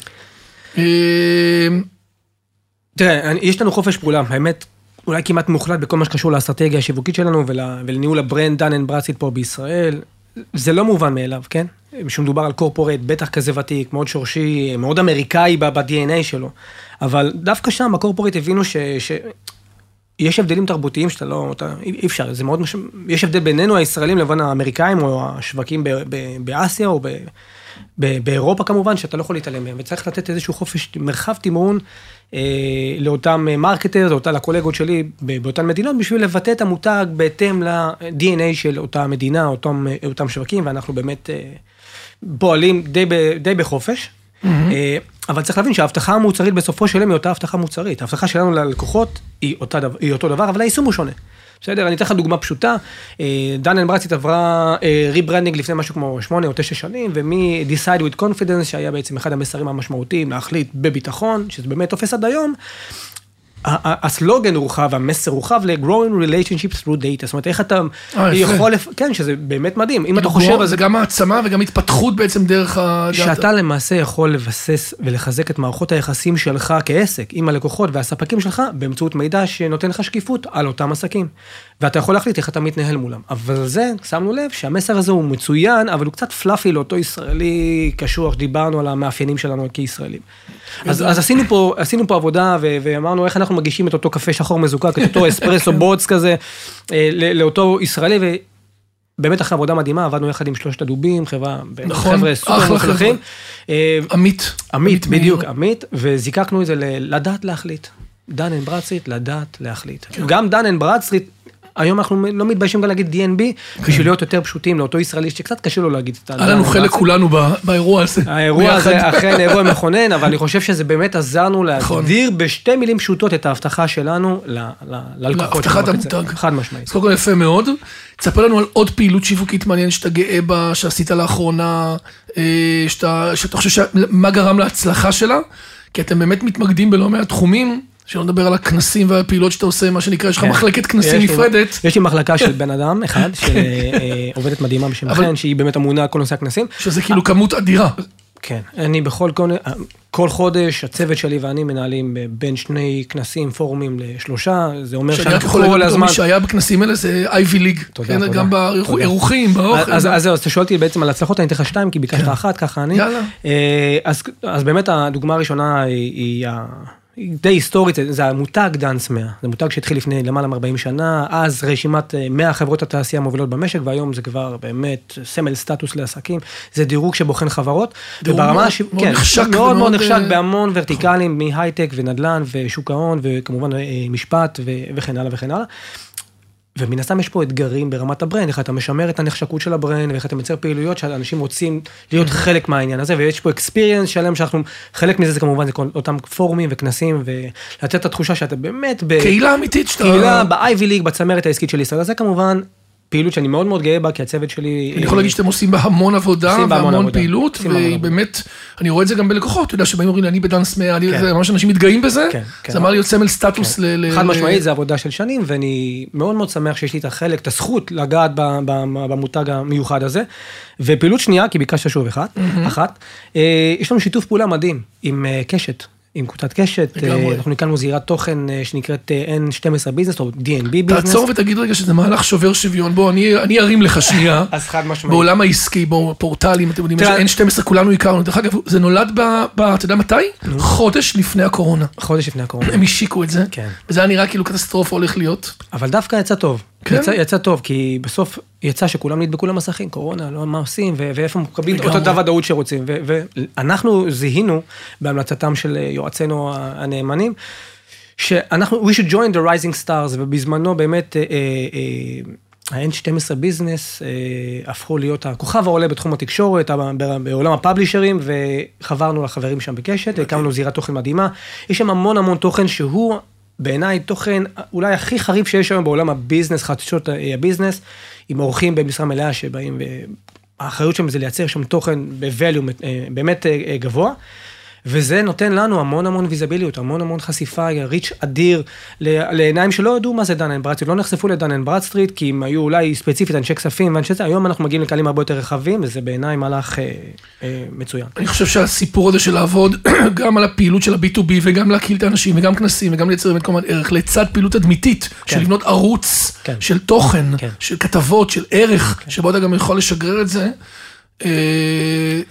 אה,
תראה, יש לנו חופש פעולה, האמת, אולי כמעט מוחלט בכל מה שקשור לאסטרטגיה השיווקית שלנו ול, ולניהול ה brand דן אנד ברדסטריט פה בישראל. זה לא מובן מאליו, כן? שמדובר על corporate, בטח כזה ותיק, מאוד שורשי, מאוד אמריקאי ב DNA שלו. אבל דווקא שם, בקורפורט הבינו ש... ש... יש הבדלים תרבותיים שאתה לא, אתה, אי אפשר, זה מאוד, מש... יש הבדל בינינו הישראלים לבין האמריקאים או השווקים ב, ב, באסיה או ב, ב, באירופה כמובן, שאתה לא יכול להתעלם מהם, וצריך לתת איזשהו חופש, מרחב תמרון לאותם מרקטר, לאותה, לקולגות שלי באותן מדינות, בשביל לבטא את המותג בהתאם ל-DNA של אותה מדינה, אותם, אותם שווקים, ואנחנו באמת אה, פועלים די, די בחופש. אה, אבל צריך להבין שההבטחה המוצרית בסופו של יום היא אותה הבטחה מוצרית. ההבטחה שלנו ללקוחות היא, אותה, דבר- היא אותו דבר, אבל היישום הוא שונה. בסדר, אני אתן לך דוגמה פשוטה. אה, דן אנברצית עברה rebranding לפני משהו כמו שמונה או תשע שנים, ומ Decide with Confidence, שהיה בעצם אחד המסרים המשמעותיים להחליט בביטחון, שזה באמת תופס עד היום, הסלוגן הורחב, המסר הורחב ל growing relationships through data, זאת אומרת, איך אתה
אה.
יכול, כן, שזה באמת מדהים, אם אתה
כאילו,
חושב על זה,
זה גם העצמה וגם התפתחות בעצם דרך ה...
שאתה למעשה יכול לבסס ולחזק את מערכות היחסים שלך כעסק עם הלקוחות והספקים שלך באמצעות מידע שנותן לך שקיפות על אותם עסקים. ואתה יכול להחליט איך אתה מתנהל מולם. אבל זה, שמנו לב שהמסר הזה הוא מצוין, אבל הוא קצת פלאפי לאותו ישראלי קשוח, שדיברנו על המאפיינים שלנו כישראלים. אז, אז עשינו, פה, עשינו פה עבודה ו- ואמרנו איך אנחנו מגישים את אותו קפה שחור מזוקק, את אותו אספרסו בוץ כזה, אה, לאותו ישראלי. ו... באמת אחרי עבודה מדהימה, עבדנו יחד עם שלושת הדובים, חברה,
נכון,
חבר'ה סופר מוצלחים. אה,
עמית.
עמית. בדיוק, עמית, וזיקקנו את זה ל- לדעת להחליט. דן אנד ברדסטריט, לדעת להחליט.
כן.
גם דן אנד ברדסטריט, היום אנחנו לא מתביישים גם להגיד DNB, בשביל להיות יותר פשוטים לאותו ישראלי שקצת קשה לו להגיד את
היה לנו חלק כולנו באירוע הזה.
האירוע הזה. אכן אירוע מכונן, אבל אני חושב שזה באמת עזר לנו
נכון.
להגדיר בשתי מילים פשוטות את ההבטחה שלנו ללקוחות.
להבטחת. המותג.
חד משמעית.
אז קודם כל יפה מאוד. תספר לנו על עוד פעילות שיווקית מעניינת שאתה גאה בה, שעשית לאחרונה, אה, שאתה, חושב. מה גרם להצלחה שלה? כי אתם באמת מתמקדים בלא מעט תחומים, שלא נדבר על הכנסים והפעילות שאתה עושה, מה שנקרא, יש לך
כן.
מחלקת כנסים נפרדת,
יש לי מחלקה של בן אדם אחד, שעובדת מדהימה בשם חן, שהיא באמת אמונה על כל נושא הכנסים.
שזה כאילו כמות אדירה.
כן, אני בכל כל, חודש, הצוות שלי ואני מנהלים בין שני כנסים, פורומים לשלושה, זה אומר
שאני רק
שאנחנו כל
להגיד בתור
הזמן...
מי שהיה בכנסים האלה, זה אייבי ליג.
תודה,
כן,
תודה.
גם. באירוחים, באוכל.
אז זהו, אז אתה שואל אותי בעצם על הצלחות, אני אתן לך שתיים, כי ביקשת אחת, ככה אני.
כן. יאללה.
אה, אז באמת הדוגמה הראשונה היא די היסטורית, זה- המותג Dun's 100. זה מותג שהתחיל לפני למעלה מ-40 שנה, אז רשימת אה, 100 חברות התעשייה המובילות במשק, והיום זה כבר באמת סמל סטטוס לעסקים. זה דירוג שבוחן חברות. וברמה
מאוד-
השיו-
מאוד
כן,
נחשק
מאוד מאוד נחשק
אה,
בהמון ורטיקלים, מהייטק ונדל"ן ושוק ההון, וכמובן אה, משפט ו- וכן הלאה וכן הלאה. ומן הסתם יש פה אתגרים ברמת ה-brand, איך אתה משמר את הנחשקות של ה-brand, ואיך אתה מייצר פעילויות שאנשים רוצים להיות חלק מהעניין הזה, ויש פה אקספיריאנס שלם שאנחנו, חלק מזה זה כמובן זה כל אותם פורומים וכנסים, ולתת את התחושה שאתה באמת ב...
קהילה אמיתית שאתה...
קהילה ב-IV ליג, בצמרת העסקית של ישראל, אז זה כמובן פעילות שאני מאוד מאוד גאה בה, כי הצוות שלי...
אני יכול להגיד שאתם עושים בה המון עבודה והמון. פעילות,
עושים בה המון
והיא
עבודה.
באמת, אני רואה את זה גם בלקוחות, אתה יודע, שבאים אומרים לי, אני בדאנס 100, אני-
כן.
זה ממש אנשים מתגאים בזה,
כן, כן.
זה אמר להיות סמל סטטוס ל...
חד משמעית, זה עבודה של שנים, ואני מאוד מאוד שמח שיש לי את החלק, את הזכות לגעת במותג המיוחד הזה. ופעילות שנייה, כי ביקשת שוב אחת, אחת, אה, יש לנו שיתוף פעולה מדהים עם אה, קשת. עם קבוצת קשת, אה. אנחנו הקמנו זירת תוכן אה, שנקראת אה, N12 ביזנס או DNB ביזנס.
תעצור ותגיד רגע שזה מהלך שובר שוויון, בוא, אני ארים לך שנייה.
אז חד משמעית.
בעולם העסקי, בואו, פורטלים, אתם יודעים,
תראה-
N12 כולנו הכרנו, דרך אגב, זה נולד ב... אתה יודע מתי? חודש לפני הקורונה.
חודש לפני הקורונה.
הם השיקו את זה,
כן.
וזה היה נראה כאילו קטסטרופה הולך להיות.
אבל דווקא יצא טוב.
כן?
יצא, יצא טוב, כי בסוף יצא שכולם נדבקו למסכים, קורונה, לא מה עושים, ו- ואיפה מקבלים את. אותה ודאות שרוצים. ו- ואנחנו זיהינו בהמלצתם של יועצינו הנאמנים, שאנחנו, we should join the rising stars, ובזמנו באמת, אה, אה, ה-N12 ביזנס אה, הפכו להיות הכוכב העולה בתחום התקשורת, בעולם הפאבלישרים, וחברנו לחברים שם בקשת, הקמנו זירת תוכן מדהימה. יש שם המון המון תוכן שהוא בעיניי תוכן אולי הכי חריף שיש היום בעולם ה-business, חדשות אה, ה-business, עם אורחים במשרה מלאה שבאים, והאחריות שלהם זה לייצר שם תוכן ב-value אה, באמת אה, אה, גבוה. וזה נותן לנו המון המון ויזביליות, המון המון חשיפה, reach אדיר לעיניים שלא ידעו מה זה דן אנד ברדסטריט, לא נחשפו לדן אנד ברדסטריט, כי הם היו אולי ספציפית אנשי כספים ואנשי זה, היום אנחנו מגיעים לקהלים הרבה יותר רחבים, וזה בעיניי מהלך אה, אה, מצוין.
אני חושב שהסיפור הזה של לעבוד גם על הפעילות של ה-B2B וגם להקהיל את האנשים וגם כנסים וגם לייצר באמת כמובן ערך לצד פעילות תדמיתית,
כן.
של לבנות ערוץ
כן.
של תוכן,
כן.
של כתבות, של ערך, שבו אתה גם יכול לשגרר את זה,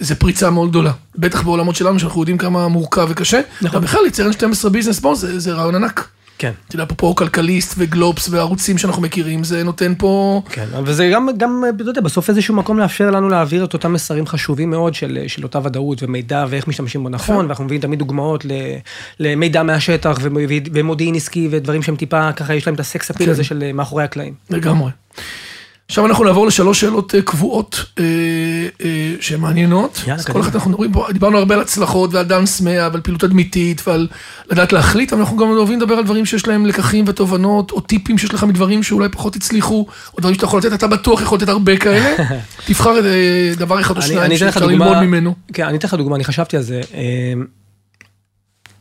זה פריצה מאוד גדולה. בטח בעולמות שלנו שאנחנו יודעים כמה מורכב וקשה.
נכון.
אבל בכלל לצייר 12 ביזנס בו זה זה רעיון ענק.
כן.
אתה יודע, פה פה כלכליסט וגלובס והערוצים שאנחנו מכירים, זה נותן פה...
כן, וזה גם, גם, אתה יודע, בסוף איזשהו מקום לאפשר לנו להעביר את אותם מסרים חשובים מאוד של, של אותה ודאות ומידע ואיך משתמשים בו נכון, ואנחנו מביאים תמיד דוגמאות ל, למידע מהשטח ומ- ומודיעין עסקי ודברים שהם טיפה, ככה יש להם את הסקס אפיל
כן.
הזה של אה, מאחורי הקלעים.
לגמרי. עכשיו אנחנו נעבור לשלוש שאלות אה, קבועות אה, אה, שהן מעניינות.
יאללה,
אז כל. אחת אנחנו מדברים פה, דיברנו הרבה על הצלחות ועל דאנס 100 ועל פעילות תדמיתית ועל לדעת להחליט, אבל אנחנו גם אוהבים לדבר על דברים שיש להם לקחים ותובנות, או טיפים שיש לך מדברים שאולי פחות הצליחו, או דברים שאתה יכול לתת, אתה בטוח יכול לתת הרבה כאלה. תבחר אה, דבר אחד או שניים שאפשר ללמוד ממנו.
כן, אני אתן לך דוגמה, אני חשבתי על זה.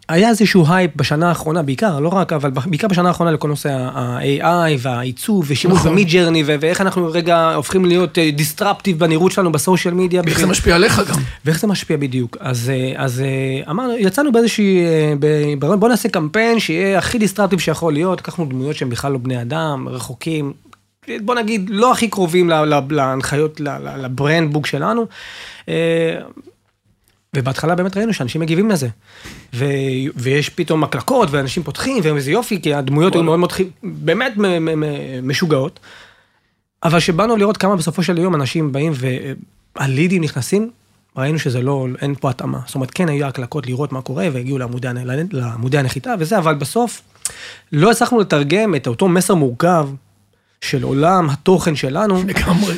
אה, היה איזשהו הייפ בשנה האחרונה, בעיקר, לא רק, אבל בעיקר בשנה האחרונה לכל נושא ה-AI והעיצוב ושימוש
נכון.
ב-Midjourney ואיך אנחנו רגע הופכים להיות disruptive בנראות שלנו בסושיאל מדיה.
איך זה
בשביל-
משפיע עליך גם.
ואיך זה משפיע בדיוק? אז, אה, אז אה, אמרנו, יצאנו באיזושהי, אה, ב- בוא נעשה קמפיין שיהיה הכי disruptive שיכול להיות, לקחנו דמויות שהם בכלל לא בני אדם, רחוקים, בוא נגיד, לא הכי קרובים להנחיות, לברנד בוק שלנו. ובהתחלה באמת ראינו שאנשים מגיבים לזה. ו- ויש פתאום הקלקות, ואנשים פותחים, ואיזה יופי, כי הדמויות היו מאוד מאוד, באמת משוגעות. אבל כשבאנו לראות כמה בסופו של יום אנשים באים והלידים נכנסים, ראינו שזה לא, אין פה התאמה. זאת אומרת, כן היו הקלקות לראות מה קורה, והגיעו לעמודי, לעמודי הנחיתה וזה, אבל בסוף לא הצלחנו לתרגם את אותו מסר מורכב של עולם התוכן שלנו,
לגמרי.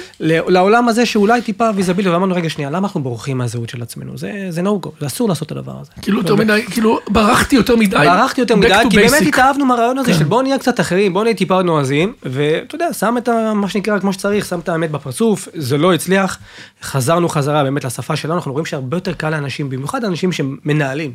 לעולם הזה שאולי טיפה ויזבילי, ואמרנו, רגע, שנייה, למה אנחנו בורחים מהזהות של עצמנו? זה, no go, זה אסור לעשות את הדבר הזה.
כאילו יותר מדי, כאילו ברחתי יותר מדי.
ברחתי יותר מדי, כי באמת. התאהבנו מהרעיון הזה
כן.
של בוא נהיה קצת אחרים, בוא נהיה טיפה נועזים, ואתה יודע, שם את מה שנקרא כמו שצריך, שם את האמת בפרצוף, זה לא הצליח, חזרנו חזרה באמת לשפה שלנו, אנחנו רואים שהרבה יותר קל לאנשים, במיוחד אנשים שמנהלים.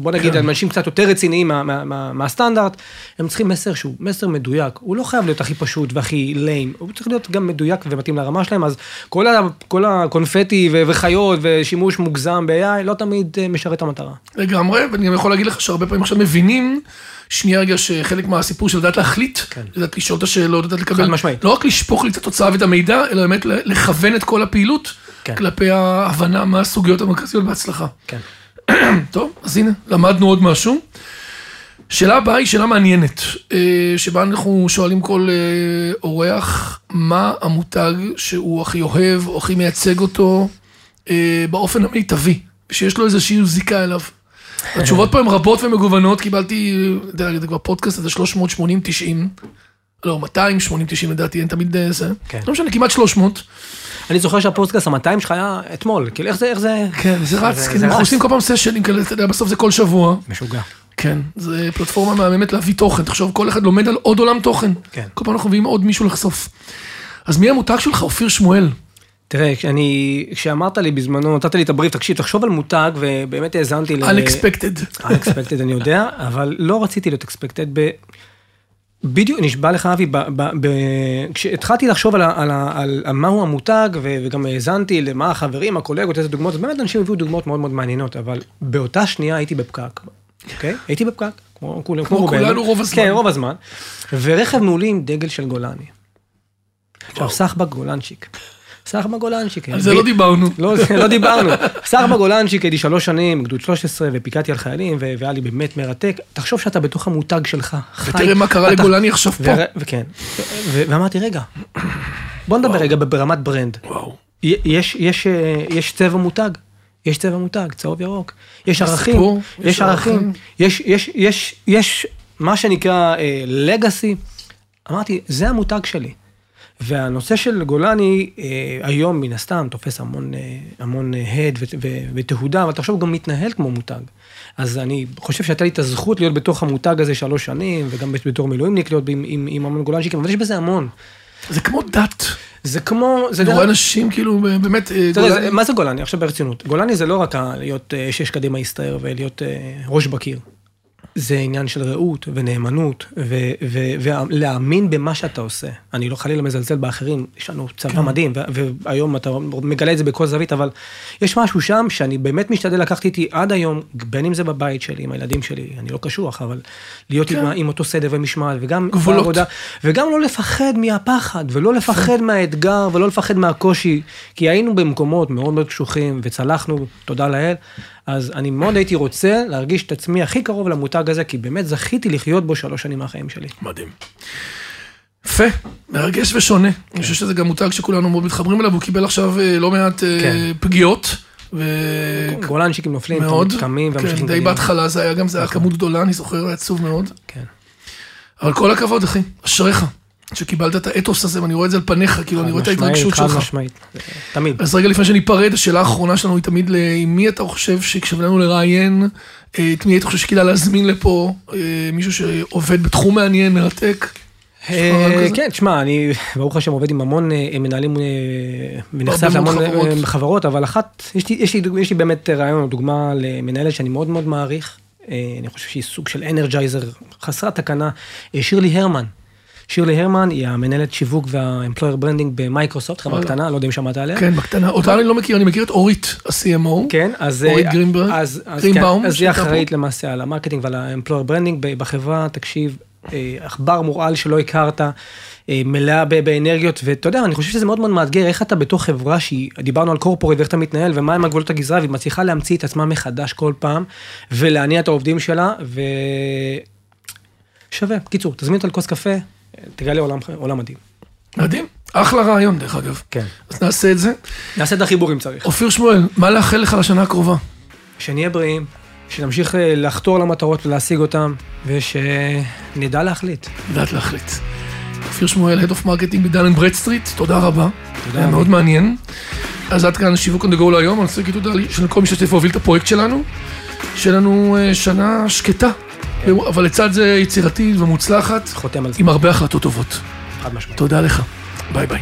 בוא נגיד,
כן.
אנשים קצת יותר רציניים מה- מה- מה- מהסטנדרט, הם צריכים מסר שהוא מסר מדויק, הוא לא חייב להיות הכי פשוט והכי ליים, הוא צריך להיות גם מדויק ומתאים לרמה שלהם, אז כל ה- כל הקונפטי ו- וחיות ושימוש מוגזם ב-AI לא תמיד אה, משרת את המטרה.
לגמרי, ואני גם יכול להגיד לך שהרבה פעמים עכשיו מבינים, שנייה רגע שחלק מהסיפור של לדעת להחליט,
כן.
לדעת לשאול את השאלות, לדעת לקבל,
משמעית.
לא רק לשפוך לי את התוצאה ואת המידע, אלא באמת לכוון את כל הפעילות,
כן.
כלפי ההבנה מה הסוגיות המרכזיות בהצלחה.
כן.
טוב, אז הנה, למדנו עוד משהו. שאלה הבאה היא שאלה מעניינת, אה, שבה אנחנו שואלים כל אה, אורח, מה המותג שהוא הכי אוהב, או הכי מייצג אותו, אה, באופן המיטבי, ושיש לו איזושהי זיקה אליו. התשובות פה הן רבות ומגוונות, קיבלתי, אתה יודע, זה כבר פודקאסט הזה 380-90, לא, 280-90 לדעתי, אין תמיד אה, זה.
כן.
לא משנה, כמעט 300.
אני זוכר שהפודקאסט ה-200 שלך היה אתמול, כאילו איך זה, איך זה...
כן, זה רץ, כי
זה
אנחנו. עושים כל פעם סשנים כאלה, אתה יודע, בסוף זה כל שבוע.
משוגע.
כן, זה פלטפורמה מהממת להביא תוכן, תחשוב, כל אחד לומד על עוד עולם תוכן.
כן.
כל פעם אנחנו מביאים עוד מישהו לחשוף. אז מי המותג שלך, אופיר שמואל?
תראה, כשאני, כשאמרת לי בזמנו, נתת לי את הבריף, תקשיב, תחשוב על מותג, ובאמת האזנתי ל...
Unexpected.
Unexpected, אני יודע, אבל לא רציתי להיות expected ב... בדיוק, נשבע לך אבי, ב, ב, ב, כשהתחלתי לחשוב על, על, על, על מהו המותג, ו, וגם האזנתי למה החברים, הקולגות, איזה דוגמאות, אז באמת אנשים הביאו דוגמאות מאוד מאוד מעניינות, אבל באותה שנייה הייתי בפקק, אוקיי? הייתי בפקק, כמו כולם,
כמו
רובנו.
כולנו רוב הזמן.
כן, רוב הזמן. ורכב מולי עם דגל של גולני. עכשיו, סחבק גולנצ'יק. סחבק גולנצ'יק.
על זה לא דיברנו.
לא, לא דיברנו. סחבק גולנצ'יק, הייתי שלוש שנים, גדוד 13, ופיקדתי על חיילים, והיה לי באמת מרתק. תחשוב שאתה בתוך המותג שלך. חי.
ותראה מה קרה לגולני עכשיו פה.
וכן. ואמרתי, רגע, בוא נדבר רגע ברמת ברנד.
וואו.
יש, יש, אה, יש צבע מותג, יש צבע מותג, צהוב ירוק, יש ערכים,
יש
ערכים. יש, יש, יש, יש מה שנקרא לגאסי. אמרתי, זה המותג שלי. והנושא של גולני אה, היום מן הסתם תופס המון, אה, המון אה, הד ותהודה, אבל תחשוב, הוא גם מתנהל כמו מותג. אז אני חושב שהייתה לי את הזכות להיות בתוך המותג הזה שלוש שנים, וגם בתור מילואימניק להיות עם, עם, עם המון גולנצ'יקים, אבל יש בזה המון.
זה כמו דת.
זה כמו, זה דרך-
רואה אנשים כאילו באמת, גולני-
זה- מה זה גולני? עכשיו ברצינות. גולני זה לא רק להיות שש קדימה הסתער ולהיות ראש בקיר. זה עניין של רעות ונאמנות ו- ו- ולהאמין במה שאתה עושה. אני לא חלילה מזלזל באחרים, יש לנו צבא מדהים, ו- והיום אתה מגלה את זה בכל זווית, אבל יש משהו שם שאני באמת משתדל לקחת איתי עד היום, בין אם זה בבית שלי, עם הילדים שלי, אני לא קשוח, אבל להיות עם, ה- עם אותו סדר ומשמעת, וגם
גבולות.
בעבודה, וגם לא לפחד מהפחד, ולא לפחד מהאתגר, ולא לפחד מהקושי, כי היינו במקומות מאוד מאוד קשוחים, וצלחנו, תודה לאל, אז אני מאוד הייתי רוצה להרגיש את עצמי הכי קרוב למותג הזה, כי באמת זכיתי לחיות בו שלוש שנים מהחיים שלי.
מדהים. יפה, מרגש ושונה. אני חושב שזה גם מותג שכולנו מאוד מתחברים אליו, הוא קיבל עכשיו אה, לא מעט אה,
כן.
פגיעות. ו...
גולנצ'יקים נופלים,
מאוד,
קמים
כן,
וממשיכים
די
קדימה.
בהתחלה זה היה גם, זה היה כמות גדולה, אני זוכר, היה עצוב מאוד.
כן.
אבל כל הכבוד, אחי, אשריך, שקיבלת את האתוס הזה, ואני רואה את זה על פניך, כאילו, אני רואה את ההתרגשות
חד
שלך.
משמעית, תמיד.
אז רגע לפני שניפרד, השאלה האחרונה שלנו היא תמיד, עם מי אתה חושב שכשבא לנו לראיין, אה, את מי היית חושב שכדאי להזמין לפה, אה, מישהו שעובד בתחום מעניין, מרתק?
אה? כן, תשמע, אני ברוך השם עובד עם המון מנהלים ונחשף להמון
חברות.
אבל אחת, יש לי- באמת רעיון, דוגמה למנהלת שאני מאוד מאוד מעריך, אני חושב שהיא סוג של energizer חסרת תקנה, שירלי הרמן. שירלי הרמן היא המנהלת שיווק branding במייקרוסופט, חברה. קטנה, לא יודע אם שמעת עליה.
כן, בקטנה. אותה אני לא מכיר, אני מכיר את אורית, ה-CMO.
כן, אז...
אורית
אה,
גרינברג? גרינבאום,
כן, אז היא אחראית למעשה על ה-marketing ועל ב- בחברה, תקשיב, אה, עכבר מורעל שלא הכרת, אה, מלאה באנרגיות, ואתה יודע, אני חושב שזה מאוד מאוד מאתגר, איך אתה בתוך חברה שהיא, דיברנו על קורפורט ואיך אתה מתנהל, ומה הם הגבולות הגזרה, והיא מצליחה להמציא את עצמה מחדש כל פעם, ולהניע את העובדים שלה, ו... שווה. קיצור, תזמין אותה לכוס קפה, אה, תגלה עולם, עולם מדהים.
מדהים. אחלה רעיון, דרך אגב.
כן.
אז נעשה את זה.
נעשה את החיבור אם צריך.
אופיר שמואל, מה לאחל לך לשנה הקרובה?
שנהיה בריאים, שנמשיך אה, לחתור למטרות ולהשיג אותן, ושנדע להחליט.
נדעת להחליט. אופיר שמואל, Head of Marketing בדן אנד ברדסטריט, תודה רבה.
תודה.
היה מאוד מעניין. אז עד כאן שיווק on the go להיום, אני רוצה להגיד תודה לכל מי שהשתתף והוביל את הפרויקט שלנו. שיהיה לנו אה, שנה שקטה כן. אבל לצד זה יצירתית ומוצלחת,
חותם על זה.
עם הרבה החלטות טובות.
חד משמעית.
תודה לך. ביי ביי.